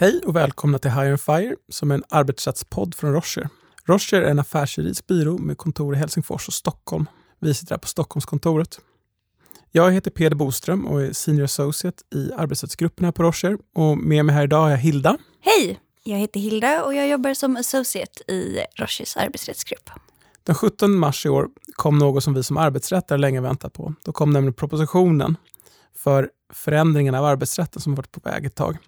Hej och välkomna till Hire and Fire som är en arbetsrättspodd från Rocher. Rocher är en affärsjuridisk byrå med kontor i Helsingfors och Stockholm. Vi sitter här på Stockholmskontoret. Jag heter Peder Boström och är Senior Associate i arbetsrättsgruppen här på Rocher. Och med mig här idag har jag Hilda. Hej! Jag heter Hilda och jag jobbar som associate i Rochers arbetsrättsgrupp. Den 17 mars i år kom något som vi som arbetsrättare länge väntat på. Då kom nämligen propositionen för förändringen av arbetsrätten som varit på väg ett tag.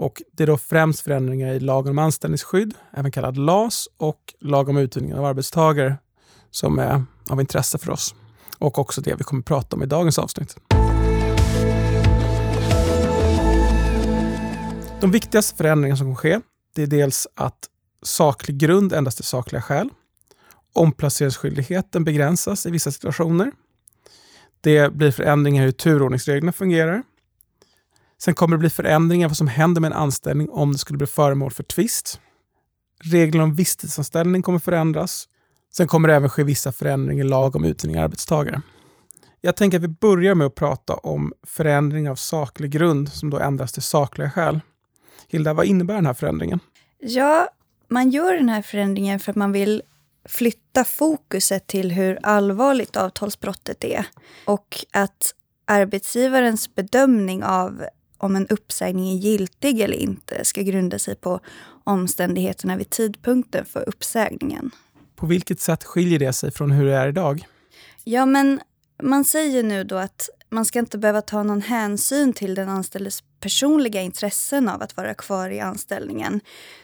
Och det är då främst förändringar i lagen om anställningsskydd, även kallad LAS, och lag om uthyrning av arbetstagare som är av intresse för oss. Och också det vi kommer prata om i dagens avsnitt. De viktigaste förändringarna som kommer ske, det är dels att saklig grund ändras till sakliga skäl. Omplaceringsskyldigheten begränsas i vissa situationer. Det blir förändringar i hur turordningsreglerna fungerar. Sen kommer det bli förändringar vad som händer med en anställning om det skulle bli föremål för tvist. Reglerna om visstidsanställning kommer förändras. Sen kommer det även ske vissa förändringar i lag om uthyrning av arbetstagare. Jag tänker att vi börjar med att prata om förändring av saklig grund som då ändras till sakliga skäl. Hilda, vad innebär den här förändringen? Ja, man gör den här förändringen för att man vill flytta fokuset till hur allvarligt avtalsbrottet är och att arbetsgivarens bedömning av om en uppsägning är giltig eller inte ska grunda sig på omständigheterna vid tidpunkten för uppsägningen. På vilket sätt skiljer det sig från hur det är idag? Ja, men man säger nu då att man ska inte behöva ta någon hänsyn till den anställdes personliga intressen av att vara kvar i anställningen.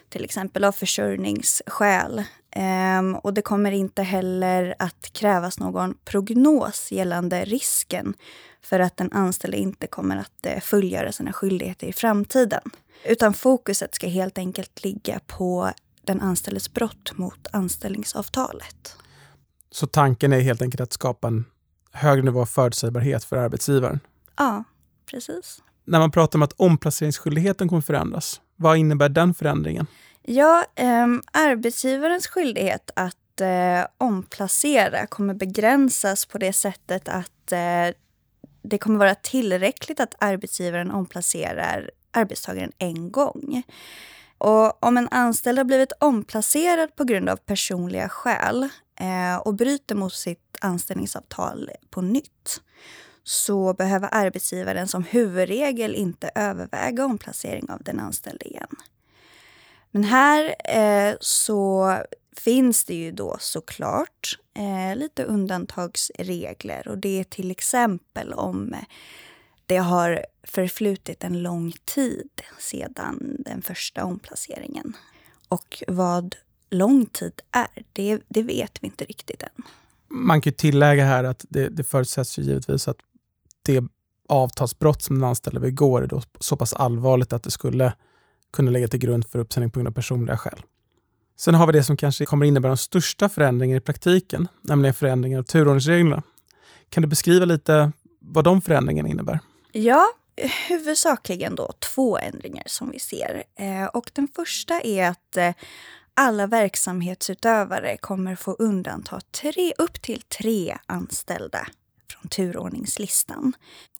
Till exempel av försörjningsskäl. Ehm, och det kommer inte heller att krävas någon prognos gällande risken för att den anställde inte kommer att eh, fullgöra sina skyldigheter i framtiden. Utan fokuset ska helt enkelt ligga på den anställdes brott mot anställningsavtalet. Så tanken är helt enkelt att skapa en högre nivå av förutsägbarhet för arbetsgivaren? Ja, precis. När man pratar om att omplaceringsskyldigheten kommer förändras, vad innebär den förändringen? Ja, eh, arbetsgivarens skyldighet att eh, omplacera kommer begränsas på det sättet att eh, det kommer vara tillräckligt att arbetsgivaren omplacerar arbetstagaren en gång. Och om en anställd har blivit omplacerad på grund av personliga skäl eh, och bryter mot sitt anställningsavtal på nytt så behöver arbetsgivaren som huvudregel inte överväga omplacering av den anställde igen. Men här eh, så finns det ju då såklart eh, lite undantagsregler och det är till exempel om det har förflutit en lång tid sedan den första omplaceringen. Och vad lång tid är, det, det vet vi inte riktigt än. Man kan tillägga här att det, det förutsätts ju givetvis att det avtalsbrott som den anställde begår är då så pass allvarligt att det skulle kunna lägga till grund för uppsägning på grund av personliga skäl. Sen har vi det som kanske kommer innebära de största förändringarna i praktiken, nämligen förändringar av turordningsreglerna. Kan du beskriva lite vad de förändringarna innebär? Ja, huvudsakligen då två ändringar som vi ser. Eh, och den första är att eh, alla verksamhetsutövare kommer få undanta tre, upp till tre anställda från turordningslistan.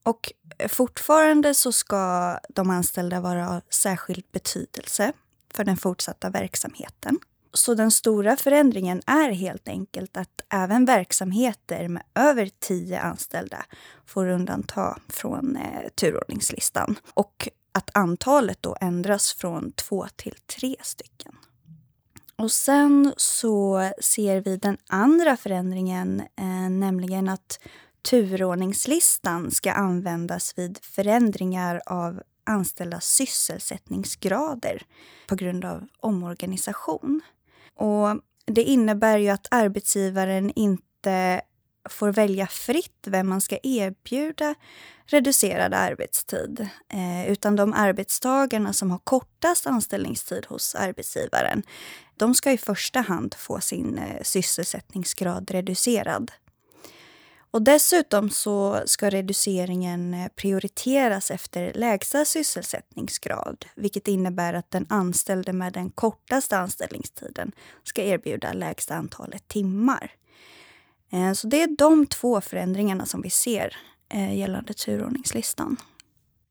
Och fortfarande så ska de anställda vara av särskild betydelse för den fortsatta verksamheten. Så den stora förändringen är helt enkelt att även verksamheter med över tio anställda får undanta från eh, turordningslistan. Och att antalet då ändras från två till tre stycken. Och sen så ser vi den andra förändringen, eh, nämligen att turordningslistan ska användas vid förändringar av anställdas sysselsättningsgrader på grund av omorganisation. Och det innebär ju att arbetsgivaren inte får välja fritt vem man ska erbjuda reducerad arbetstid. Eh, utan de arbetstagarna som har kortast anställningstid hos arbetsgivaren, de ska i första hand få sin eh, sysselsättningsgrad reducerad. Och dessutom så ska reduceringen eh, prioriteras efter lägsta sysselsättningsgrad, vilket innebär att den anställde med den kortaste anställningstiden ska erbjuda lägsta antalet timmar. Eh, så det är de två förändringarna som vi ser gällande turordningslistan.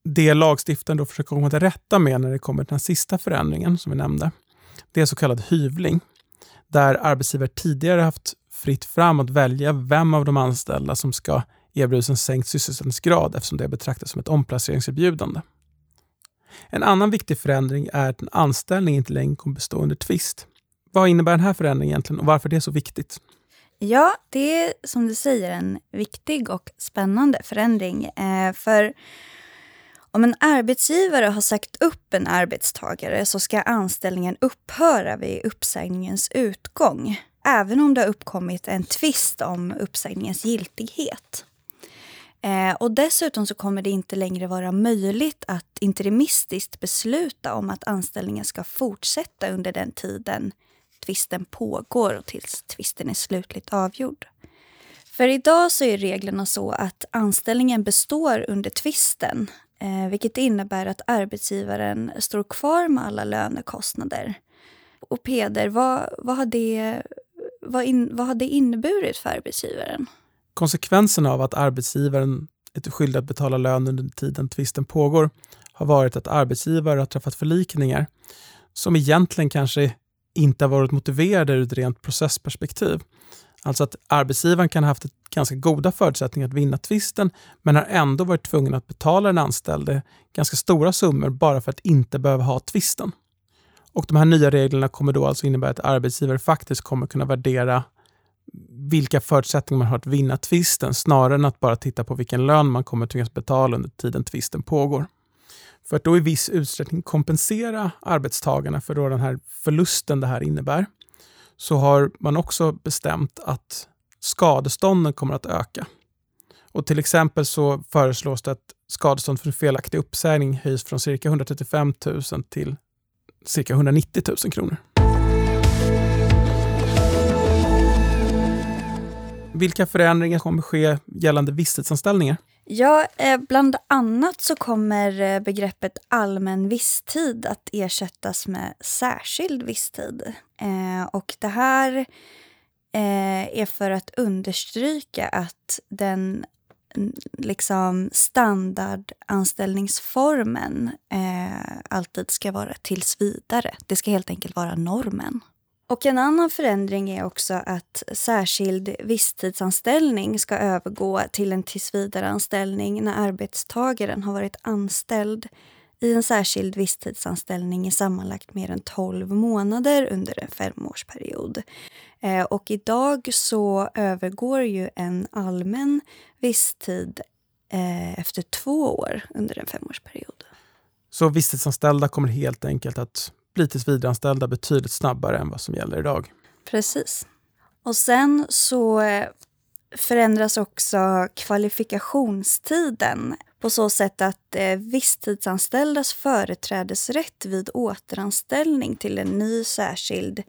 det lagstiftaren då försöker komma till rätta med när det kommer till den sista förändringen som vi nämnde, det är så kallad hyvling. Där arbetsgivare tidigare haft fritt fram att välja vem av de anställda som ska erbjudas en sänkt sysselsättningsgrad eftersom det betraktas som ett omplaceringserbjudande. En annan viktig förändring är att en anställning inte längre kommer bestå under tvist. Vad innebär den här förändringen egentligen och varför det är så viktigt? Ja, det är som du säger en viktig och spännande förändring. Eh, för om en arbetsgivare har sagt upp en arbetstagare så ska anställningen upphöra vid uppsägningens utgång. Även om det har uppkommit en tvist om uppsägningens giltighet. Eh, och dessutom så kommer det inte längre vara möjligt att interimistiskt besluta om att anställningen ska fortsätta under den tiden tvisten pågår och tills tvisten är slutligt avgjord. För idag så är reglerna så att anställningen består under tvisten eh, vilket innebär att arbetsgivaren står kvar med alla lönekostnader. Och Peder, vad, vad, har, det, vad, in, vad har det inneburit för arbetsgivaren? Konsekvenserna av att arbetsgivaren är skyldig att betala lön under tiden tvisten pågår har varit att arbetsgivare har träffat förlikningar som egentligen kanske inte har varit motiverade ur ett rent processperspektiv. Alltså att arbetsgivaren kan ha haft ganska goda förutsättningar att vinna tvisten men har ändå varit tvungen att betala den anställde ganska stora summor bara för att inte behöva ha tvisten. Och de här nya reglerna kommer då alltså innebära att arbetsgivare faktiskt kommer kunna värdera vilka förutsättningar man har att vinna tvisten snarare än att bara titta på vilken lön man kommer tvingas betala under tiden tvisten pågår. För att då i viss utsträckning kompensera arbetstagarna för då den här förlusten det här innebär så har man också bestämt att skadestånden kommer att öka. Och till exempel så föreslås det att skadestånd för felaktig uppsägning höjs från cirka 135 000 till cirka 190 000 kronor. Vilka förändringar kommer ske gällande visstidsanställningar? Ja, eh, bland annat så kommer eh, begreppet allmän visstid att ersättas med särskild visstid. Eh, och det här är för att understryka att den liksom standardanställningsformen alltid ska vara tills vidare. Det ska helt enkelt vara normen. Och en annan förändring är också att särskild visstidsanställning ska övergå till en tillsvidareanställning när arbetstagaren har varit anställd i en särskild visstidsanställning i sammanlagt mer än 12 månader under en femårsperiod. Eh, och idag så övergår ju en allmän visstid eh, efter två år under en femårsperiod. Så visstidsanställda kommer helt enkelt att bli tillsvidareanställda betydligt snabbare än vad som gäller idag. Precis. Och sen så eh, förändras också kvalifikationstiden på så sätt att eh, visstidsanställdas företrädesrätt vid återanställning till en ny särskild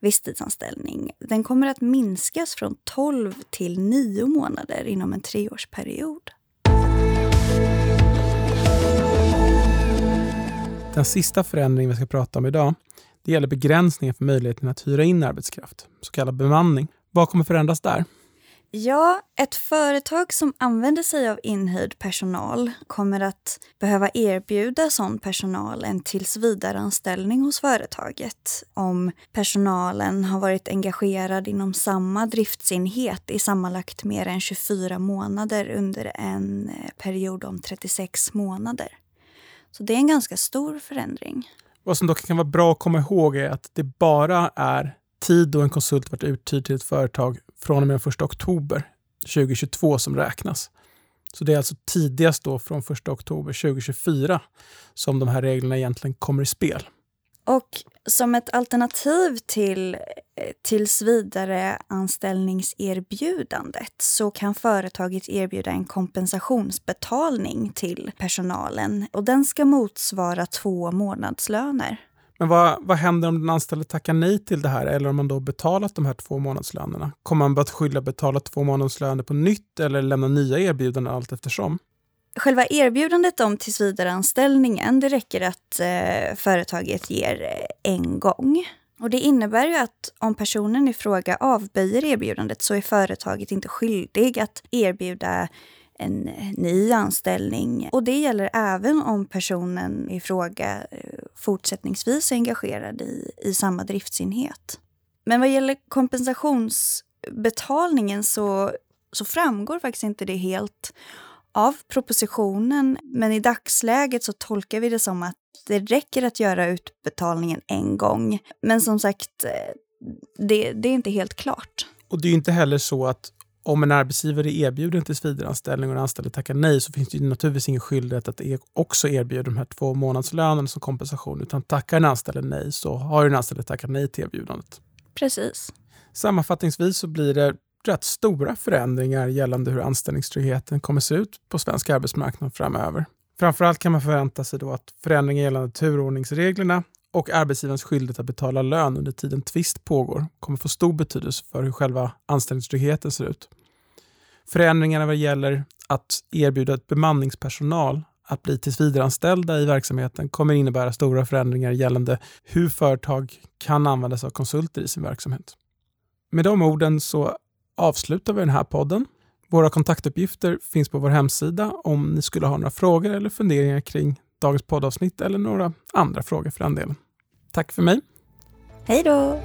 visstidsanställning den kommer att minskas från 12 till 9 månader inom en treårsperiod. Den sista förändringen vi ska prata om idag det gäller begränsningar för möjligheten att hyra in arbetskraft, så kallad bemanning. Vad kommer förändras där? Ja, ett företag som använder sig av inhyrd personal kommer att behöva erbjuda sån personal en tillsvidareanställning hos företaget om personalen har varit engagerad inom samma driftsenhet i sammanlagt mer än 24 månader under en eh, period om 36 månader. Så det är en ganska stor förändring. Vad som dock kan vara bra att komma ihåg är att det bara är tid då en konsult varit uthyrd till ett företag från och med den 1 oktober 2022 som räknas. Så det är alltså tidigast då från 1 oktober 2024 som de här reglerna egentligen kommer i spel. Och som ett alternativ till eh, tills vidare anställningserbjudandet så kan företaget erbjuda en kompensationsbetalning till personalen och den ska motsvara två månadslöner. Men vad, vad händer om den anställde tackar nej till det här eller om man då betalat de här två månadslönerna? Kommer man att skylla betala två månadslöner på nytt eller lämna nya erbjudanden allt eftersom? Själva erbjudandet om tillsvidareanställningen det räcker att eh, företaget ger eh, en gång. Och Det innebär ju att om personen i fråga avböjer erbjudandet så är företaget inte skyldig att erbjuda en eh, ny anställning. Och det gäller även om personen i fråga eh, fortsättningsvis är engagerad i, i samma driftsenhet. Men vad gäller kompensationsbetalningen så, så framgår faktiskt inte det helt av propositionen. Men i dagsläget så tolkar vi det som att det räcker att göra utbetalningen en gång. Men som sagt, eh, det, det är inte helt klart. Och det är inte heller så att om en arbetsgivare erbjuder en tillsvidareanställning och den anställde tackar nej så finns det naturligtvis ingen skyldighet att också erbjuda de här två månadslönerna som kompensation. Utan tackar den anställde nej så har den anställde tackat nej till erbjudandet. Precis. Sammanfattningsvis så blir det rätt stora förändringar gällande hur anställningstryggheten kommer se ut på svensk arbetsmarknad framöver. Framförallt kan man förvänta sig då att förändringar gällande turordningsreglerna och arbetsgivarens skyldighet att betala lön under tiden tvist pågår kommer få stor betydelse för hur själva anställningstryggheten ser ut. Förändringarna vad gäller att erbjuda ett bemanningspersonal att bli tillsvidareanställda i verksamheten kommer innebära stora förändringar gällande hur företag kan använda sig av konsulter i sin verksamhet. Med de orden så avslutar vi den här podden. Våra kontaktuppgifter finns på vår hemsida om ni skulle ha några frågor eller funderingar kring dagens poddavsnitt eller några andra frågor för den delen. Tack för mig. Hej då!